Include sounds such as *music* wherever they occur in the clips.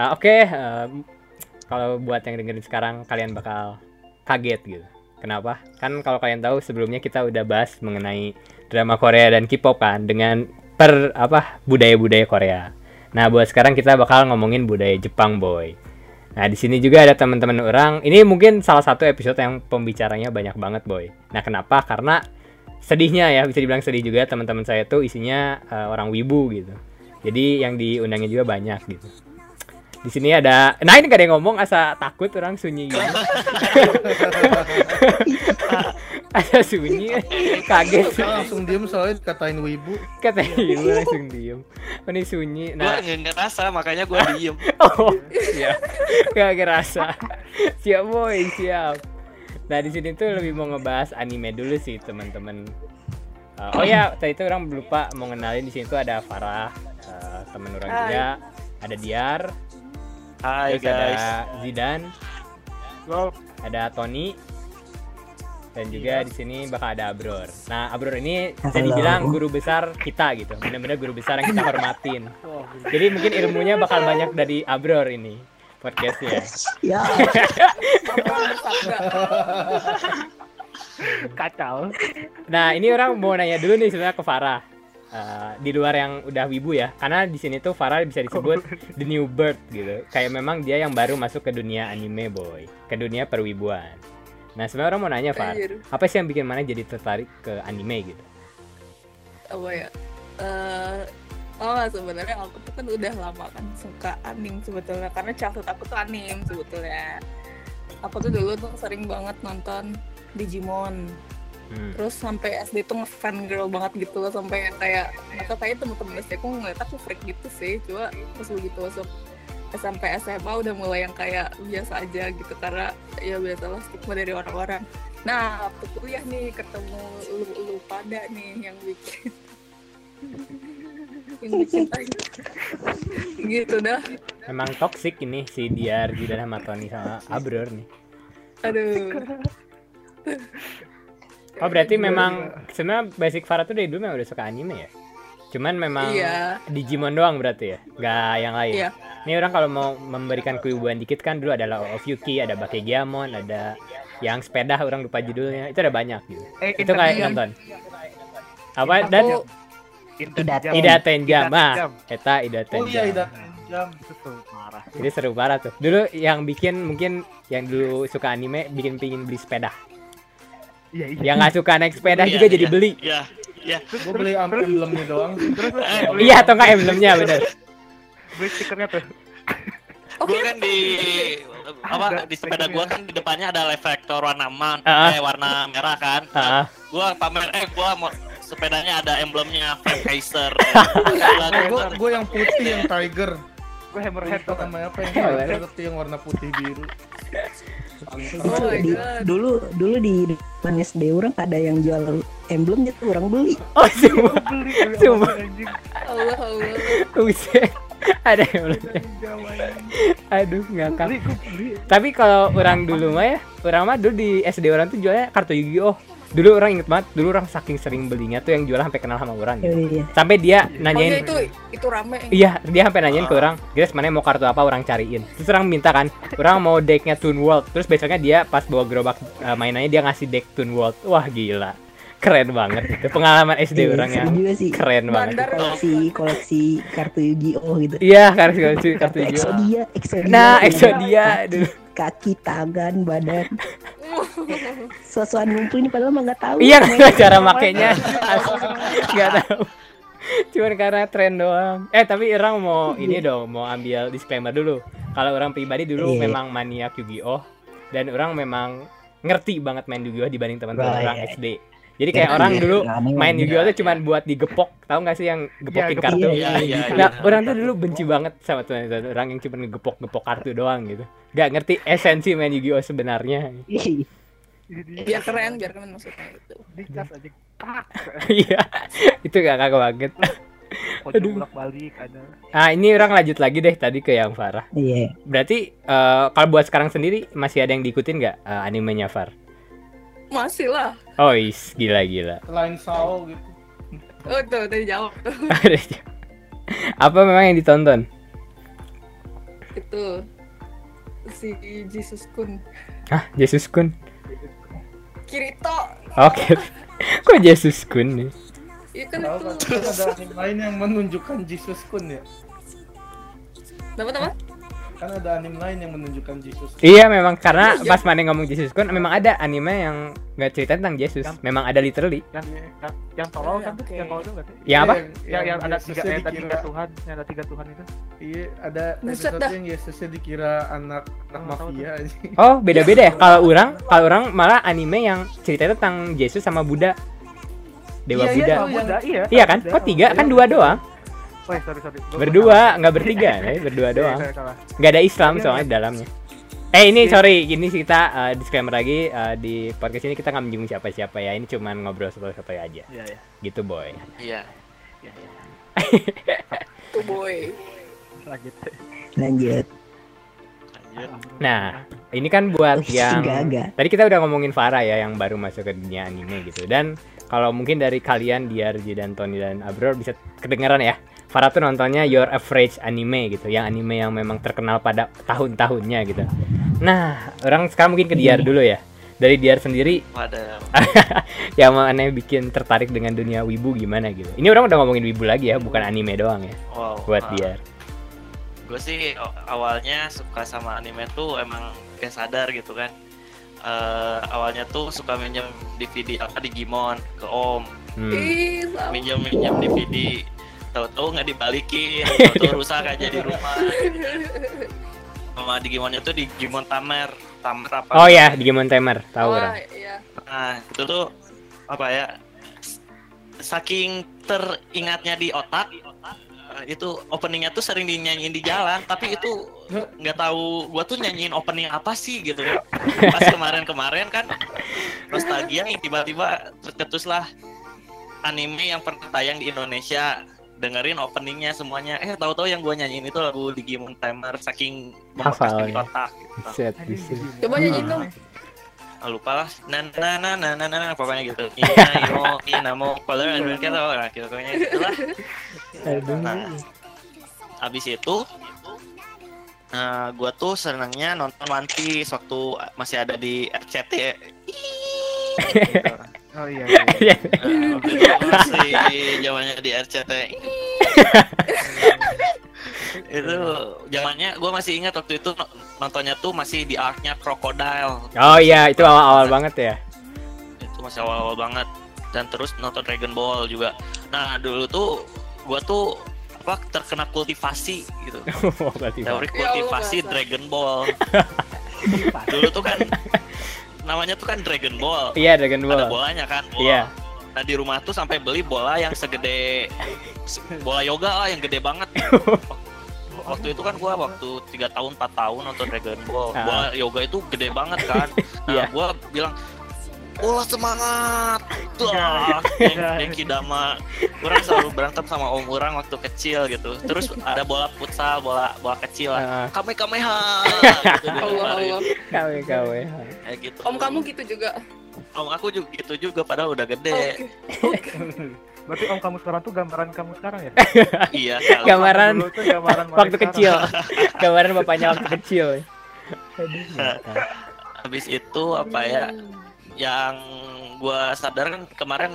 Uh, Oke, okay, um, kalau buat yang dengerin sekarang kalian bakal kaget gitu. Kenapa? Kan kalau kalian tahu sebelumnya kita udah bahas mengenai drama Korea dan K-pop kan dengan per apa budaya-budaya Korea. Nah, buat sekarang kita bakal ngomongin budaya Jepang, boy. Nah, di sini juga ada teman-teman orang. Ini mungkin salah satu episode yang pembicaranya banyak banget, boy. Nah, kenapa? Karena sedihnya ya, bisa dibilang sedih juga teman-teman saya tuh isinya uh, orang wibu gitu. Jadi yang diundangnya juga banyak gitu. Di sini ada, nah ini gak ada yang ngomong, asa takut orang sunyi gitu. *laughs* ada sunyi, kaget. Langsung diem soalnya katain wibu. Kata ibu langsung diem. Oh, Ini sunyi. Nah, nggak ngerasa makanya gua diem. *laughs* oh, siap. Gak ngerasa. Siap boy, siap. Nah di sini tuh lebih mau ngebahas anime dulu sih teman-teman. Uh, oh ya, tadi itu orang lupa mau ngenalin di sini tuh ada Farah, uh, temen orang Hai. juga, ada Diar, Hai terus guys. ada Zidan, ada Tony, dan juga di sini bakal ada Abror. Nah Abror ini bisa dibilang guru besar kita gitu, benar-benar guru besar yang kita hormatin. Jadi mungkin ilmunya bakal banyak dari Abror ini podcastnya. Ya, Kacau. Nah ini orang mau nanya dulu nih sebenarnya ke Farah. Eh, di luar yang udah wibu ya, karena di sini tuh Farah bisa disebut *laughs* the new bird gitu. Kayak memang dia yang baru masuk ke dunia anime boy, ke dunia perwibuan. Nah sebenarnya orang mau nanya Far, apa sih yang bikin mana jadi tertarik ke anime gitu? apa ya? Eh oh sebenarnya aku tuh kan udah lama kan suka anim sebetulnya. Karena childhood aku tuh anim sebetulnya. Aku tuh dulu tuh sering banget nonton Digimon Hmm. terus sampai SD tuh ngefan girl banget gitu loh sampai kayak atau kayak temen-temen SD aku ngeliat aku freak gitu sih. Cuma pas begitu masuk SMP SMA udah mulai yang kayak biasa aja gitu karena ya biasalah stigma dari orang-orang. Nah waktu kuliah nih ketemu lu, lu pada nih yang bikin *laughs* yang bikin gitu dah. Memang toxic ini si Diar, Jidan sama Tony sama Abror nih. aduh *laughs* Oh berarti memang sebenarnya basic Farah tuh dari dulu memang udah suka anime ya? Cuman memang Iya. Digimon doang berarti ya? Gak yang lain? Iya. Ini orang kalau mau memberikan keibuan dikit kan dulu ada Law of Yuki, ada Bakegiamon, ada yang sepeda orang lupa judulnya. Itu ada banyak gitu. Eh, Itu kayak nonton. Apa dan aku Tidak Ida Tenjam. Ida Ah, eta Ida Oh iya. Jam. Itu tuh marah. Jadi seru parah tuh. Dulu yang bikin mungkin yang dulu suka anime bikin pingin beli sepeda. Iya, iya. Yang nggak suka naik sepeda Iya, juga jadi iya. beli. Iya, iya. Gue beli emblemnya doang. Terus Eh, Iya atau nggak emblemnya bener. beli stikernya tuh. Gua kan di apa di sepeda gua kan di depannya ada reflektor warna man, Ah. eh warna merah kan. Ah, Gua pamer eh gua mau sepedanya ada emblemnya Frank Kaiser. Gue gue yang putih yang tiger. Gue hammerhead tuh namanya apa yang warna putih biru. Oh my di, God. dulu dulu di depan SD orang ada yang jual emblemnya tuh orang beli. oh Cuma. anjing. Allah Allah buset. Ada anjing. Aduh ngakak. Tapi kalau orang dulu mah ya, orang mah dulu di SD orang tuh jualnya kartu Yu-Gi-Oh. Dulu orang inget banget, dulu orang saking sering belinya tuh yang jual sampai kenal sama orang. Ya Gitu. udah ya. Sampai dia Oh, iya, nanyain, itu itu rame iya dia sampai nanyain ke orang, guys mana mau kartu apa orang cariin. Terus orang minta kan, orang mau decknya Toon World. Terus besoknya dia pas bawa gerobak eh, mainannya dia ngasih deck Toon World. Wah gila, keren banget itu pengalaman SD Iya, orang yang seru juga sih. keren banget. Bandar Koleksi koleksi kartu Yu-Gi-Oh gitu. Iya kartu kartu kartu Yu-Gi-Oh. Exodia, Exodia. Nah, Iya. Exodia dulu. Kaki, tangan, badan. Sosokan ngumpulin padahal mah nggak tahu. Iya nggak cara makainya *laughs* nggak tahu cuman karena tren doang eh tapi orang mau ini dong mau ambil disclaimer dulu kalau orang pribadi dulu Iya. memang maniak Yu-Gi-Oh dan orang memang ngerti banget main Yu-Gi-Oh dibanding teman-teman Right. orang SD jadi kayak Iya, orang iya, dulu aneh main. Yu-Gi-Oh tuh cuman buat digepok tahu nggak sih yang gepokin gepok. kartu Iya, iya, nah iya. orang tuh dulu benci banget sama tuh orang yang cuma ngepok-ngepok kartu doang gitu Gak ngerti esensi main Yu-Gi-Oh sebenarnya biar keren biar keren maksudnya itu aja. *laughs* Iya itu gak kakak banget Aduh. bolak balik ada. Ah ini orang lanjut lagi deh tadi ke yang Farah. Iya. Berarti eh, kalau buat sekarang sendiri masih ada yang diikutin nggak eh, animenya Far? Masih lah Oh is gila gila. Selain Sao gitu. oh tuh tadi jawab tuh *laughs* Apa memang yang ditonton? itu si Jesus Kun Hah, Jesus Kun. Kirito Oke. *laughs* Kok Jesus Kun nih? iya kan itu ada anime lain yang menunjukkan Jesus Kun ya. apa apa Kan ada anime lain yang menunjukkan Jesus. Iya memang karena pas Mane ngomong Jesus Kun memang ada anime yang nggak cerita tentang Yesus. Yang- Memang ada literally. yang yang, yang tolol kan tuh Oke. yang tolol tuh nggak sih Yang apa? yang, yang ada tiga eh, ada tiga Tuhan yang ada tiga Tuhan itu Iya, ada episode dah. yang Yesusnya dikira anak anak Oh, mafia aja. *laughs* Oh beda-beda ya. Kalau orang kalau orang malah anime yang cerita tentang Yesus sama Buddha. Dewa Iya, iya, Buddha. Oh, Buddha, iya Iya kan? Kok tiga? Oh, Kan iya. dua doang. Oh, iya, sorry sorry Gua- Berdua, nggak bertiga, ya, *laughs* berdua salah. doang. Iya, salah. Nggak ada Islam Iya, soalnya iya. di dalamnya. Eh ini sorry, ini kita uh, disclaimer lagi uh, di podcast ini kita nggak menyinggung siapa-siapa ya. Ini cuman ngobrol sotoy-sotoy aja. iya iya Gitu boy. Iya. iya iya *laughs* tuh boy lanjut Lanjut. Nah, ini kan buat Ush, yang tadi kita udah ngomongin Farah ya yang baru masuk ke dunia anime gitu. Dan kalau mungkin dari kalian Diarji dan Tony dan Abror bisa kedengaran ya. Farah tuh nontonnya Your Average Anime gitu, yang anime yang memang terkenal pada tahun-tahunnya gitu. Nah, orang sekarang mungkin ke Diar dulu ya. Dari Diar sendiri Pada *laughs* yang mana bikin tertarik dengan dunia wibu gimana gitu. Ini orang udah ngomongin wibu lagi ya, bukan anime doang ya wow. buat ah. Diar. gue sih awalnya suka sama anime tuh emang gak sadar gitu kan Eh, awalnya tuh suka minjem DVD apa Digimon ke om Hmm. minjem minjem DVD tahu-tahu nggak dibalikin *laughs* tahu-tahu rusak aja di rumah. Sama Digimonnya tuh Digimon Tamer Tamer apa? Oh ya, Digimon Timer, tahu oh iya. Nah itu tuh apa ya saking teringatnya di otak itu openingnya tuh sering dinyanyiin di jalan tapi itu nggak tahu gua tuh nyanyiin opening apa sih gitu. Kan pas kemarin-kemarin kan nostalgia nih tiba-tiba tercetus lah anime yang pernah tayang di Indonesia dengerin openingnya semuanya eh tahu-tahu yang gua nyanyiin itu lagu Digimon Timer saking membekas di otak gitu. Set, Anjing, bisa. Digimon. Coba nyanyiin dong. Ah, lupa lah na na na na na na, na pokoknya gitu ina imo inamo color and kita lah gitu pokoknya gitu lah Aduh. Nah, abis itu Nah, gua tuh senangnya nonton One Piece waktu masih ada di RCT. Gitu. *laughs* oh iya *laughs* iya, iya. *laughs* Masih zamannya di RCT. *laughs* itu zamannya gua masih ingat waktu itu no- nontonnya tuh masih di arc-nya Crocodile. Oh iya, itu awal-awal banget ya. itu masih awal-awal banget dan terus nonton Dragon Ball juga nah dulu tuh gua tuh apa terkena kultivasi gitu teori Ya Allah, kultivasi. Dragon Ball dulu tuh kan namanya tuh kan Dragon Ball Iya, Dragon ada Ball. bolanya kan bola. Iya. nah di rumah tuh sampai beli bola yang segede *laughs* bola yoga lah yang gede banget *laughs* waktu itu kan gua waktu tiga tahun 4 tahun nonton Dragon Ball Ah. bola yoga itu gede banget kan *laughs* nah Iya. gua bilang Bola semangat. Tuh Iya. yang *laughs* Dama. Orang selalu berantem sama om orang waktu kecil gitu. Terus ada bola futsal bola bola kecil Ah, lah. Kame kameha gitu, Allah. Allah. Kawe kawe. Kayak gitu. Om kamu gitu juga. Om aku juga gitu juga padahal udah oke. Gede *laughs* berarti om kamu sekarang tuh gambaran kamu sekarang ya? *laughs* Iya. Gambaran gambaran waktu kecil. Gambaran bapaknya waktu kecil. Habis itu apa ya yang gua sadar kan kemarin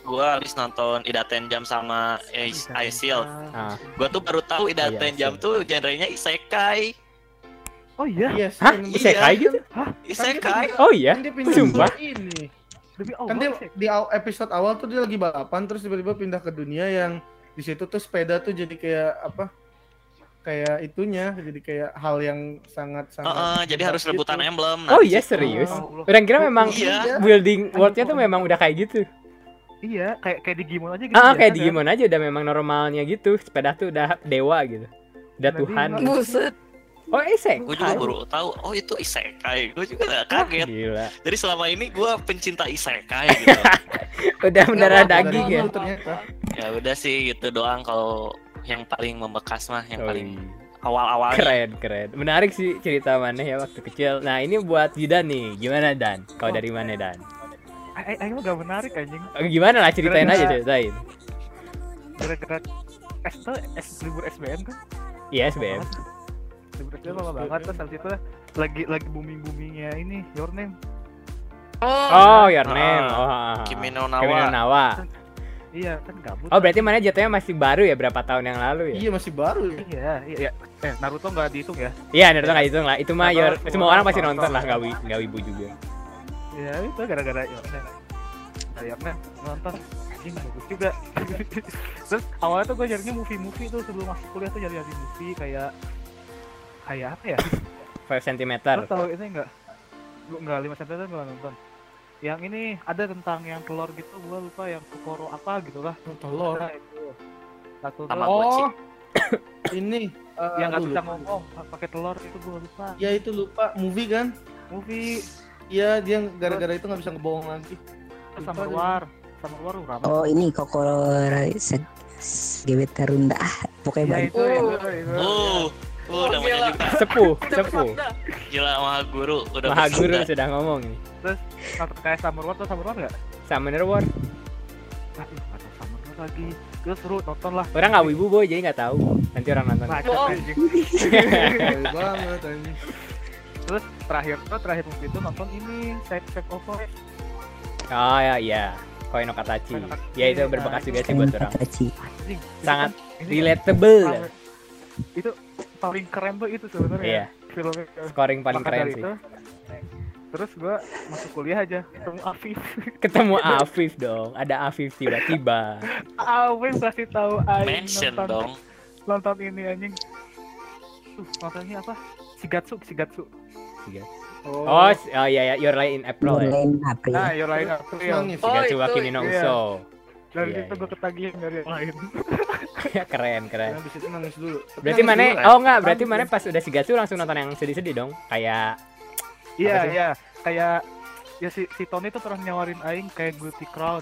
gua habis nonton Idaten Jam sama Ice Ice Shield Ah. gua tuh baru tahu Idaten iya, Jam tuh genrenya isekai oh iya Yes. Hah? yang- Isekai gitu? isekai Oh iya. Kan Sumpah. ini. demi Kan dia sih. di episode awal tuh dia lagi balapan terus tiba-tiba pindah ke dunia yang di situ tuh sepeda tuh jadi kayak apa? Kayak itunya, jadi kayak hal yang sangat sangat. Heeh, jadi harus gitu. rebutan emblem Nah, Oh di iya serius. Oh, Orang kira memang Iya. building worldnya tuh memang udah kayak gitu. iya kayak kayak Digimon aja gitu Ah, biasa kayak kan? Digimon aja udah memang normalnya gitu. Sepeda tuh udah dewa gitu. Udah Nanti Tuhan. gitu. buset Oh, isek. gue juga baru tahu oh itu isekai gue juga *laughs* kaget Gila. jadi selama ini gue pencinta isekai *laughs* gitu Udah mendarah daging ya. ternyata. ya udah sih gitu doang kalau yang paling membekas mah yang Oh, paling awal-awalnya Keren, keren. Menarik sih cerita mana ya waktu kecil. Nah, ini buat Yudan nih. Gimana Dan? Kau Oh. dari mana Dan? Ay- ay- Ayo gak menarik anjing Eh, Gimana lah ceritain aja Gara-gara- ceritain. gara-gara S tuh S libur SBM kan Iya, SBM. debut SBM lama banget terus habis itu lagi lagi booming boomingnya ini Your Name Oh, your name. Ah, Oh, ah, ah. Kimi no Kimi no Nawa. Iya kan gabut Oh, berarti mana jatuhnya masih baru ya berapa tahun yang lalu ya? Iya masih baru ya. iya iya iya. eh Naruto nggak dihitung ya Iya, Naruto nggak hitung lah. Itu mah Naruto your, semua orang pasti nonton. lah, nggak wi, nggak wibu juga. ya itu gara-gara Your Name nonton anjing bagus juga *laughs* terus awalnya tuh gue nyarinya movie-movie tuh sebelum masuk kuliah tuh nyari-nyari movie kayak kayak apa ya 5 cm. Lo tahu ini enggak? Gua enggak 5 cm enggak nonton. Yang ini ada tentang yang telur gitu, gua lupa yang Kokoro apa gitu lah. Telur. Nah, itu. Satu. Oh. ini eh, yang nggak bisa ngomong pakai telur itu gua lupa. Ya itu lupa movie kan? Movie Iya dia gara-gara itu nggak bisa ngebohong lagi. sama luar, sama luar lu ramai. Oh ini Kokoro se- Gebeta Runda ah pokoknya Ya banyak. itu, itu, itu. Uh, uh, namanya gila. juga Sepuh, sepuh. gila Maha Guru udah Maha Guru bersudah. sudah ngomong nih. Satu kayak Summer War tuh Summer War enggak? Summoner War. Aduh, nggak tahu Summer War lagi. Terus seru nonton lah. Orang nggak wibu boy, jadi nggak tahu. Nanti orang nonton. Bohong. *laughs* banget anjing. Terus terakhir tuh terakhir movie itu nonton ini Side of Life. Oh ya, iya. Koin no Katachi. Koin no Katachi. Ya itu berbekas juga sih buat orang. Sangat kan- ini Relatable. itu paling keren tuh itu sebenarnya Iya, filmnya scoring paling Maka keren sih. itu, terus gua masuk kuliah aja ketemu Afif Ketemu Afif dong. Ada Afif tiba-tiba. Afif kasih tahu Aing mention nonton, dong nonton ini anjing tuh nontonnya apa Shigatsu Shigatsu Oh, s- oh iya ya, Your Lie in April ya. Online April. nah Your Line April. Oh, itu, Kimi no iya. Dari Iya, situ iya. gua ketagihan dari yang lain *laughs* *laughs* keren, keren. Nah, di situ nangis dulu. Tapi Berarti mana? dulu, Oh enggak, berarti mana pas udah Shigatsu langsung nonton yang sedih-sedih dong. Kayak iya iya kayak ya si, si Tony tuh pernah nyawarin Aing kayak Guilty Crown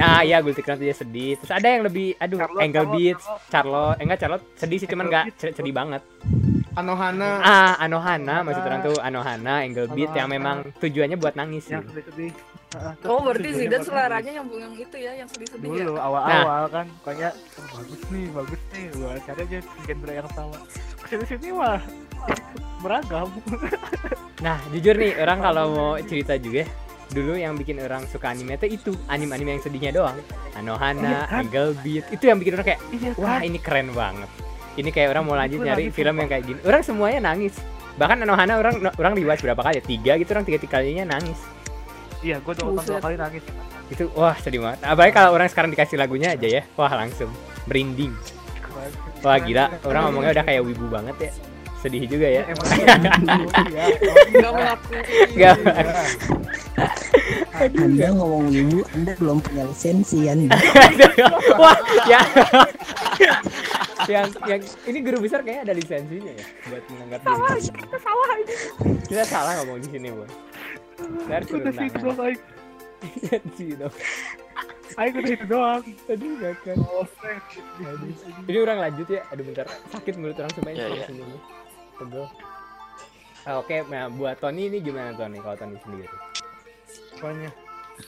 ah iya Guilty Crown tuh dia sedih. Terus ada yang lebih aduh, Charlotte, Angle Charlotte, Beats, Charlotte. Charlotte. Eh, enggak Charlotte sedih sih cuman enggak sedih, sedih banget. Anohana. Ah, Anohana maksud orang tuh Anohana, Angle Beat yang memang tujuannya buat nangis sih. yang sedih-sedih Oh berarti tujuannya Zidan buat seleranya nyambung yang itu ya, yang sedih-sedih ya? dulu awal-awal kan kayak "Oh, bagus nih bagus nih gua cari aja genre yang sama ke sini sini mah beragam *laughs* Nah, jujur nih, orang kalau mau cerita juga dulu yang bikin orang suka anime itu itu anime-anime yang sedihnya doang. Anohana, Iya kan? Angle Beat, itu yang bikin orang kayak iya wah ini keren banget. Ini kayak orang mau lanjut nyari film yang kayak gini. Orang semuanya nangis. Bahkan Anohana orang orang rewatch berapa kali? Tiga gitu orang tiga kalinya nangis. Iya gua udah nonton dua kali nangis Itu wah sedih banget. Apalagi kalau orang sekarang dikasih lagunya aja ya, wah langsung merinding. Wah gila, orang ngomongnya udah kayak wibu banget ya. Sedih juga ya. emang iya. *laughs* Gak. Anda ngomong ibu, Anda belum punya lisensi Anda. Wah, ya. yang yang ini guru besar kayaknya ada lisensinya ya buat menganggap diri. Kita salah ini. Kita salah ngomong di sini, Boy. Udah sih itu tangan. doang Aing Lisensi dong. Aing udah itu doang Aduh, gak kan. Ini orang lanjut ya. Aduh bentar. Sakit mulut orang semuanya Ya, yeah, ya. sendiri. Pegel. Ah, Oke, nah buat Tony ini gimana Tony kalau Tony sendiri? Apanya?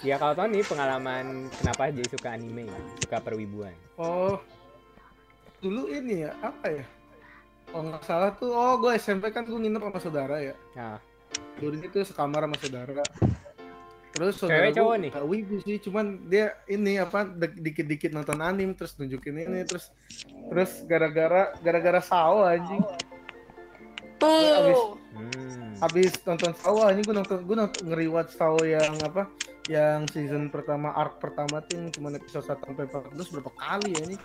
Ya kalau Tony pengalaman kenapa jadi suka anime, suka perwibuan. Oh, dulu ini ya apa ya? Oh nggak salah tuh, oh gue SMP kan gue nginep sama saudara ya. Nah, Dulu itu sekamar sama saudara. Terus saudara Cewek cowok gue nih? gak wibu sih, cuman dia ini apa dikit-dikit nonton anim terus nunjukin ini terus terus gara-gara gara-gara Sao anjing. Tuh. hmm. Habis nonton Sao anjing gue nonton gue nonton ngeriwatch Sao yang apa? Yang season pertama arc pertama tuh cuma episode 1 sampai 14 berapa kali ya ini?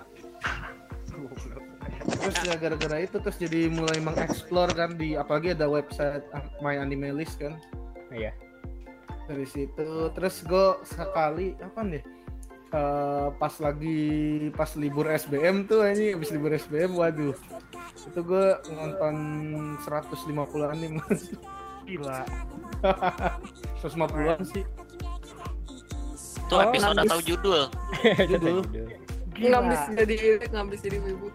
Terus ya gara-gara itu terus jadi mulai mengeksplor kan di apalagi ada website My Anime List kan. Iya. dari situ terus gue sekali apa nih Eh, pas lagi pas libur SBM tuh ini habis libur SBM waduh. Itu gue nonton 150 anime gila. *laughs* 150an sih. Tuh Oh, episode atau *laughs* judul. Judul. gila. Ngabis jadi ngabis jadi ibu.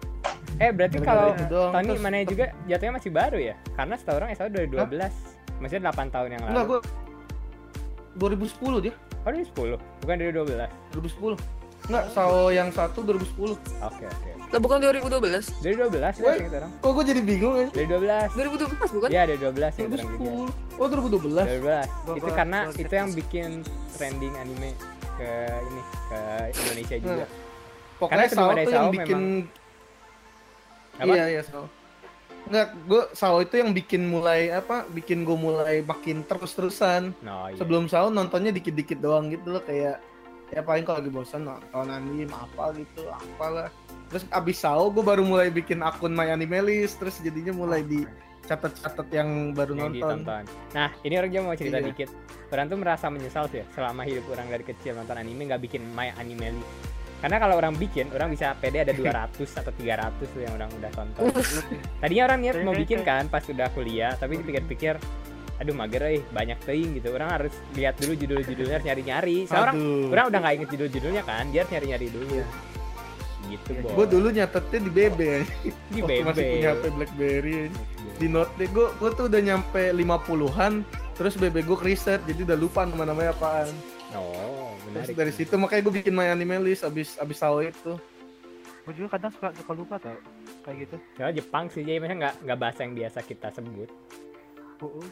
Eh berarti kalau itu. Tony Terus- mana juga jatuhnya masih baru ya? Karena setahu orang SAU 2012. Maksudnya 8 tahun yang enggak lalu. gue 2010 dia Oh dari 10, bukan dari 12. 2010 Enggak, Sao yang satu 2010. Oke oke. Lah bukan 2012. Dari 12 ya seingat orang. Kok gue jadi bingung ya? Dari 12. 2012 bukan? Iya dari 12 ya orang juga. 2010. Oh, 2012. 12. Gua- Itu karena gua itu yang bikin trending anime ke ini ke Indonesia juga. Pokoknya sebelum Sao Sao yang bikin Apa? Iya, iya Sao. Enggak, gue Sao itu yang bikin mulai apa? Bikin gue mulai makin terus-terusan. No, iya. Sebelum Sao nontonnya dikit-dikit doang gitu loh kayak ya paling kalau lagi bosan nonton anime apa gitu, apalah. Terus abis Sao gue baru mulai bikin akun My Anime List, terus jadinya mulai di catat-catat yang baru yang nonton. ditonton. Nah, ini orang mau cerita Iya. dikit. Orang tuh merasa menyesal sih ya, selama hidup orang dari kecil nonton anime nggak bikin my anime list. Karena kalau orang bikin, orang bisa pede ada 200 atau 300 tuh yang orang udah tonton. Tadinya orang niat mau bikin kan pas sudah kuliah, tapi dipikir-pikir aduh mager euy, banyak teuing gitu. Orang harus lihat dulu judul-judulnya, harus nyari-nyari. Soalnya orang Aduh. orang udah nggak inget judul-judulnya kan, dia harus nyari-nyari dulu. Iya. Gitu, Iya, Boy. Gue dulu nyatetnya di BB ya. di Waktu BB. masih punya HP BlackBerry. Di note gue gue tuh udah nyampe 50-an terus BB gue riset jadi udah lupa nama-namanya apaan. Oh, Terus menarik. dari situ makanya gue bikin my anime list abis abis Sao itu. Gue juga kadang suka suka lupa tau kayak gitu. Soalnya Jepang sih, jadi maksudnya nggak nggak bahasa yang biasa kita sebut. Uh, uh.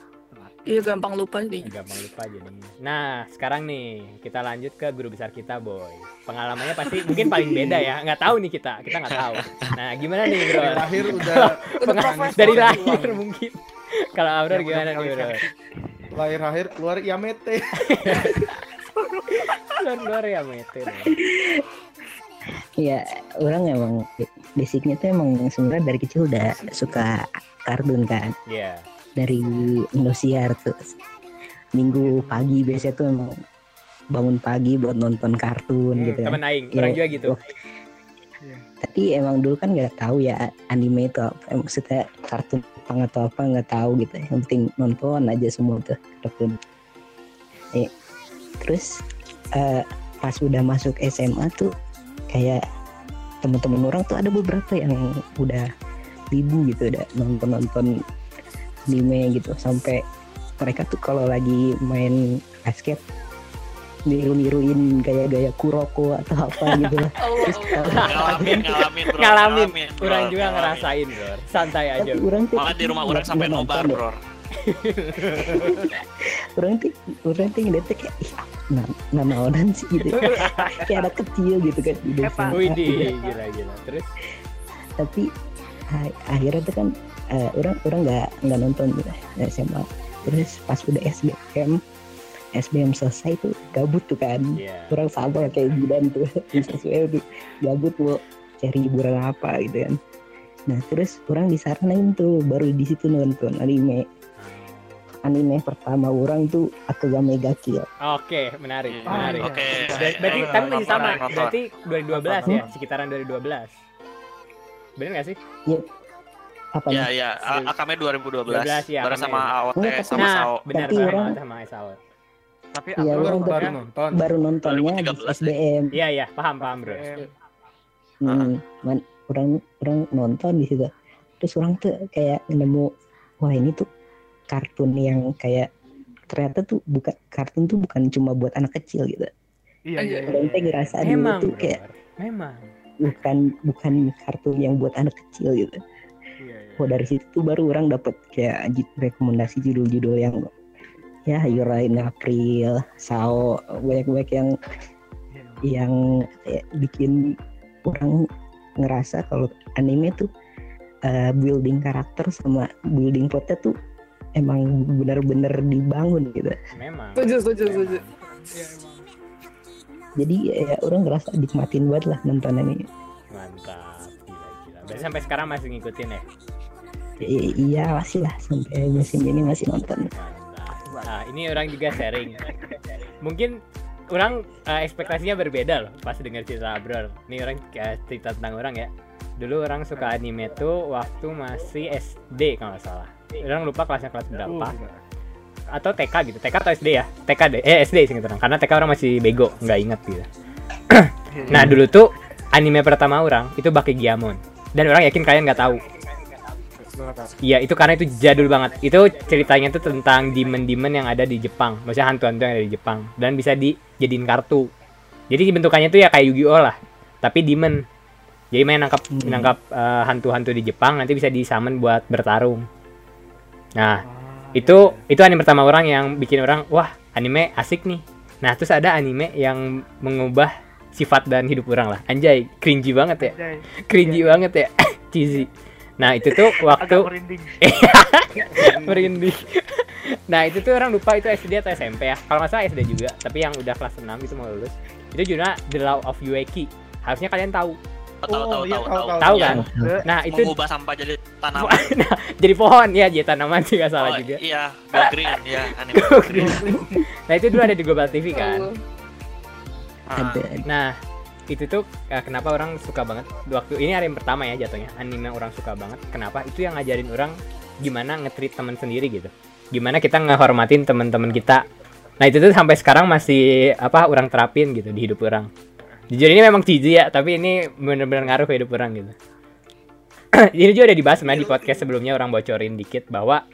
Iya gampang lupa sih. gampang lupa jadinya. Nah, sekarang nih kita lanjut ke guru besar kita, boy. Pengalamannya pasti mungkin paling beda ya. Nggak tahu nih kita, kita nggak tahu. Nah, gimana nih bro? Dari lahir udah Udah. Dari lahir mungkin. Kalau Yang gimana nih bro? kali-kali. lahir lahir keluar Yamete. *laughs* Keluar keluar ya mete. dong. Ya orang emang basicnya tuh emang sebenarnya dari kecil udah suka kartun kan Iya. dari Indosiar tuh minggu pagi biasanya tuh emang bangun pagi buat nonton kartun Hmm, gitu kan. temen aing, Iya. orang juga gitu. Tapi emang dulu kan nggak tahu ya anime itu apa, eh, maksudnya kartun Jepang atau apa nggak tahu gitu. Yang penting nonton aja semua tuh kartun. Eh, terus eh, pas udah masuk SMA tuh kayak teman-teman orang tuh ada beberapa yang udah ribu gitu udah nonton-nonton anime gitu sampai mereka tuh kalau lagi main basket niru-niruin gaya-gaya Kuroko atau apa *laughs* gitu lah. Allah. ngalamin ngalamin bro Ngalamin. bro, Orang juga ngalamin. ngerasain, bro. Santai aja. Tapi bro. orang tuh malah di rumah orang sampai nobar nonton bro *laughs* orang tuh orang tuh ngeliatnya kayak ih nah, nah naonan sih gitu. *laughs* Kayak anak kecil gitu kan di desa. Wih, gitu. gila gila. Terus? Tapi akhirnya tuh kan eh, orang orang nggak nggak nonton gitu ya, SMA terus pas udah SBM SBM selesai tuh gabut tuh kan. Ya. orang sama kayak Jidan tuh. *laughs* Sesuai tuh gabut mau cari hiburan apa gitu kan. Nah terus orang disaranin tuh baru di situ nonton anime anime pertama orang tuh Akagame ga Kill Oke, menarik, Iya. menarik. oke Ber- Berarti Iya, tapi iya, masih sama. Berarti 2012 ya, sekitaran 2012. Bener gak sih? apa ya ya Akame 2012 12 ya, bareng sama AOT Enggak, sama nah, Sao benar bareng orang- sama Esau. Tapi Iya, aku Baru orang baru ya. nonton. baru nontonnya di 2013 SBM Iya, iya, paham, paham, Bro. Hmm, man- orang orang nonton di situ terus orang tuh kayak nemu wah ini tuh kartun yang kayak ternyata tuh bukan kartun tuh bukan cuma buat anak kecil gitu Iya iya. iya. tuh ngerasa dulu Memang, tuh Bro. kayak Memang. bukan bukan kartun yang buat anak kecil gitu Iya iya. oh dari situ tuh baru orang dapet kayak rekomendasi judul-judul yang ya Yura in April, Sao, banyak-banyak yang Iya. yang kayak bikin orang ngerasa kalau anime tuh uh, building karakter sama building plotnya tuh emang bener-bener dibangun gitu. Memang. Setuju, setuju, setuju. Jadi ya orang ngerasa nikmatin banget lah nonton anime. Mantap. Gila, gila. Berarti sampai sekarang masih ngikutin ya? I- iya masih lah sampai musim ini masih nonton. Mantap. Nah, ini orang juga sharing. *laughs* Mungkin orang eh, ekspektasinya berbeda loh pas dengar cerita Abror. Ini orang eh, cerita tentang orang ya. Dulu orang suka anime tuh waktu masih SD kalau nggak salah. Orang lupa kelasnya kelas berapa. Atau TK gitu. TK atau SD ya? TK deh. Eh SD sih orang. Karena TK orang masih bego, nggak inget gitu. Nah dulu tuh anime pertama orang itu Bakegiamon. Dan orang yakin kalian nggak tahu. Iya itu karena itu jadul banget. Itu ceritanya tuh tentang demon-demon yang ada di Jepang. Maksudnya hantu-hantu yang ada di Jepang dan bisa dijadiin kartu. Jadi bentukannya tuh ya kayak Yu-Gi-Oh lah, tapi demon. Jadi main nangkap Hmm. nangkap eh, hantu-hantu di Jepang nanti bisa disummon buat bertarung. Nah, Ah, itu itu anime pertama orang yang bikin orang wah anime asik nih. Nah terus ada anime yang mengubah sifat dan hidup orang lah. Anjay cringy banget ya. Anjay, cringy banget ya. *laughs* Cheesy. Nah itu tuh waktu merinding. *laughs* merinding. Nah itu tuh orang lupa itu SD atau SMP ya. Kalau nggak salah SD juga tapi yang udah kelas 6 gitu mau lulus. Itu judulnya The Law of Yueki. Harusnya kalian tahu Oh, tahu iya, tahu tahu, tahu tahu. tahu Iya. kan nah itu mengubah sampah jadi tanaman *laughs* nah, jadi pohon ya jadi tanaman sih nggak salah oh, juga iya *laughs* Go Green ya anime Go Green. nah itu dulu ada di Global TV kan Oh, Ah, ada Nah, itu tuh eh, kenapa orang suka banget waktu ini hari yang pertama ya jatuhnya anime orang suka banget. Kenapa? Itu yang ngajarin orang gimana nge-treat teman sendiri gitu. Gimana kita ngehormatin teman-teman kita. Nah, itu tuh sampai sekarang masih apa orang terapin gitu di hidup orang. Jujur ini memang cheesy ya, tapi ini bener-bener ngaruh ke hidup orang gitu. *clears throat* ini juga udah dibahas sebenarnya di podcast sebelumnya orang bocorin dikit bahwa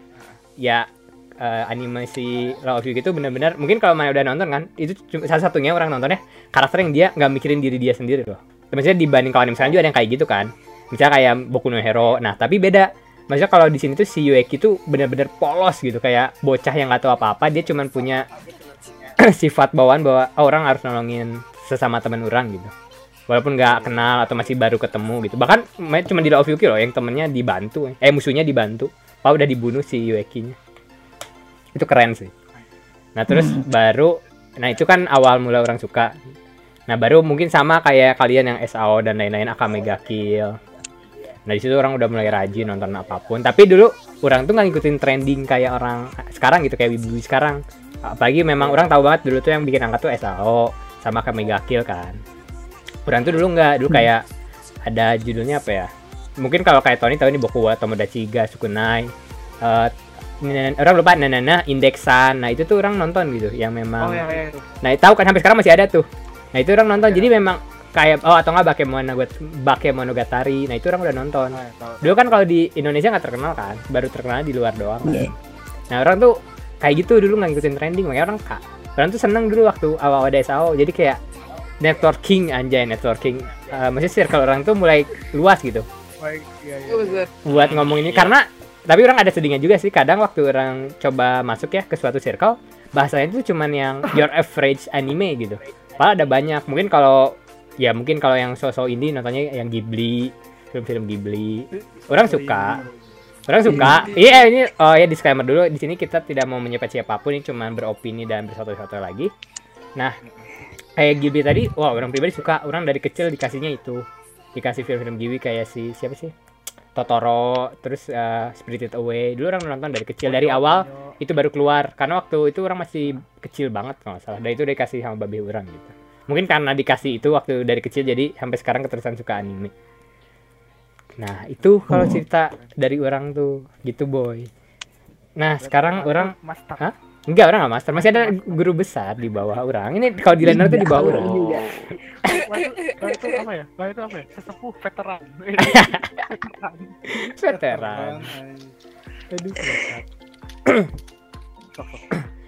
ya eh, animasi Law of Yuki itu benar-benar mungkin kalau mana udah nonton kan itu cuma salah satunya orang nontonnya karakter yang dia nggak mikirin diri dia sendiri loh. Maksudnya dibanding kalau anime sekarang juga ada yang kayak gitu kan. Misalnya kayak Boku no Hero. Nah, tapi beda. Maksudnya kalau di sini tuh si Yueki tuh benar-benar polos gitu kayak bocah yang nggak tahu apa-apa, dia cuman punya *clears throat* sifat bawaan bahwa oh, orang harus nolongin sesama teman orang gitu. Walaupun nggak kenal atau masih baru ketemu gitu. Bahkan main cuma di of Yuki loh yang temennya dibantu, eh musuhnya dibantu. Pak udah dibunuh si Yueki-nya. Itu keren sih. Nah, terus baru nah itu kan awal mula orang suka. Nah, baru mungkin sama kayak kalian yang SAO dan lain-lain Akame ga Kill. Nah, di situ orang udah mulai rajin nonton apa pun. Tapi dulu orang tuh nggak ngikutin trending kayak orang sekarang gitu kayak wibu sekarang. Apalagi memang orang tahu banget dulu tuh yang bikin angkat tuh SAO sama Akame ga Kill kan. Orang tuh dulu nggak, dulu kayak ada judulnya apa ya? Mungkin kalau kayak Tony tahu ini Boku wa Tomodachi ga Sukunai. Eh, Nen- orang lupa Nanana Indeksan. Nah, itu tuh orang nonton gitu yang memang Oh ya, ya itu. Nah, tahu kan sampai sekarang masih ada tuh. Nah, itu orang nonton. Jadi memang kayak oh atau enggak Bakemonogat Bakemonogatari. Nah, itu orang udah nonton. Nah, tahu. Dulu kan kalau di Indonesia nggak terkenal kan, baru terkenal di luar doang. kan. Iya. Nah, orang tuh kayak gitu dulu nggak ngikutin trending, makanya orang kak. Orang tuh seneng dulu waktu awal ada SAO. Jadi kayak networking anjay networking. Eh, maksudnya circle orang tuh mulai luas gitu Baik, iya, iya. buat ngomong ini Iya. karena tapi orang ada sedihnya juga sih kadang waktu orang coba masuk ya ke suatu circle bahasanya itu cuman yang your average anime gitu padahal ada banyak mungkin kalau ya mungkin kalau yang sosok indie nontonnya yang Ghibli film-film Ghibli orang suka orang suka. Iya. Ini oh ya disclaimer dulu. Di sini kita tidak mau menyepet siapa pun ini cuman beropini dan bersatu-satu lagi. Nah kayak Ghibli tadi wah orang pribadi suka. Orang dari kecil dikasihnya itu. Dikasih film-film Ghibli kayak si siapa sih? Totoro terus uh, Spirited Away. Dulu orang nonton dari kecil dari awal itu baru keluar. Karena waktu itu orang masih kecil banget kalau salah. Dan itu dikasih sama babi orang gitu. Mungkin karena dikasih itu waktu dari kecil jadi sampai sekarang keterusan suka anime nah itu kalau cerita dari orang tuh gitu boy nah sekarang orang Master. Hah? enggak orang nggak master masih ada guru besar di bawah orang ini kalau di lainer tuh di bawah orang Wah, itu, wah, itu apa ya? Wah, itu apa ya? Sesepuh veteran. *laughs* veteran Aduh,